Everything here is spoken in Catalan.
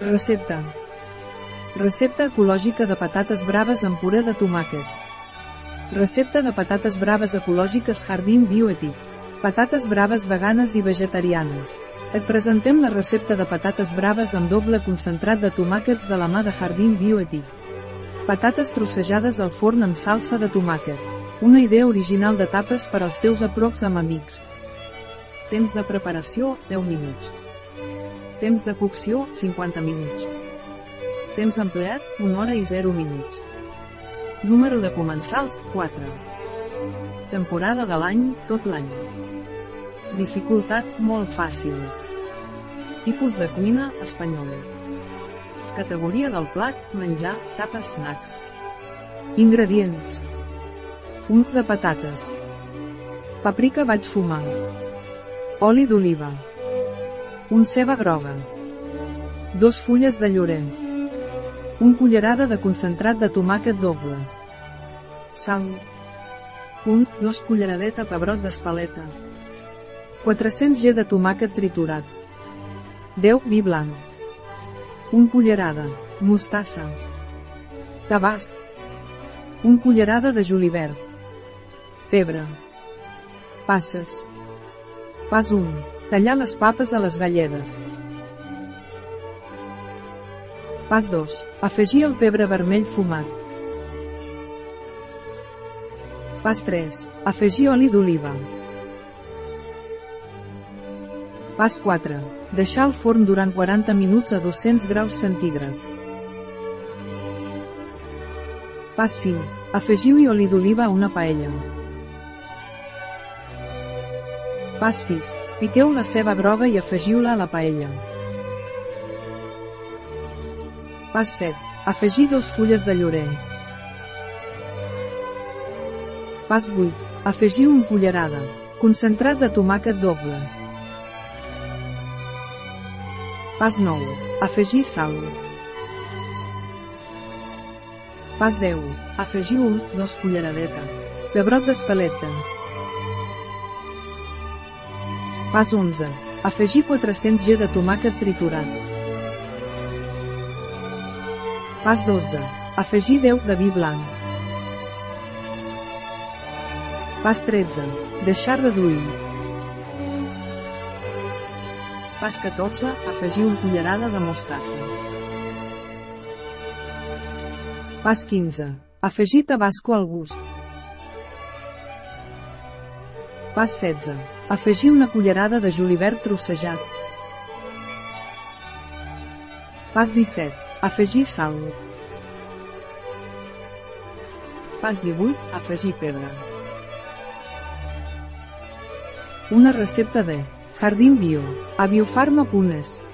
Recepta. Recepta ecològica de patates braves amb puré de tomàquet. Recepta de patates braves ecològiques Jardín Bioètic. Patates braves veganes i vegetarianes. Et presentem la recepta de patates braves amb doble concentrat de tomàquets de la mà de Jardín Bioètic. Patates trossejades al forn amb salsa de tomàquet. Una idea original de tapes per als teus aprocs amb amics. Temps de preparació, 10 minuts. Temps de cocció, 50 minuts. Temps empleat, 1 hora i 0 minuts. Número de comensals, 4. Temporada de l'any, tot l'any. Dificultat, molt fàcil. Tipus de cuina, espanyola. Categoria del plat, menjar, tapes snacks. Ingredients. Un de patates. Paprika vaig fumar. Oli d'oliva. Un ceba groga. Dos fulles de llorer. Un cullerada de concentrat de tomàquet doble. Sal. Un, dos culleradeta pebrot d'espaleta. 400 g de tomàquet triturat. 10 vi blanc. Un cullerada, mostassa. Tabàs. Un cullerada de julivert. Pebre. Passes. Pas 1. Tallar les papes a les galledes. Pas 2. Afegir el pebre vermell fumat. Pas 3. Afegir oli d'oliva. Pas 4. Deixar el forn durant 40 minuts a 200 graus centígrads. Pas 5. Afegiu-hi oli d'oliva a una paella. Pas 6. Piqueu la ceba groga i afegiu-la a la paella. Pas 7. Afegir dos fulles de llorer. Pas 8. Afegiu un cullerada. Concentrat de tomàquet doble. Pas 9. Afegir sal. Pas 10. Afegiu un, dos culleradeta. Pebrot d'espaleta. Pas 11. Afegir 400 g de tomàquet triturat. Pas 12. Afegir 10 de vi blanc. Pas 13. Deixar reduir. Pas 14. Afegir un cullerada de mostassa. Pas 15. Afegir tabasco al gust. Pas 16. Afegir una cullerada de julivert trossejat. Pas 17. Afegir sal. Pas 18. Afegir pebre. Una recepta de Jardín Bio, a biofarma.es.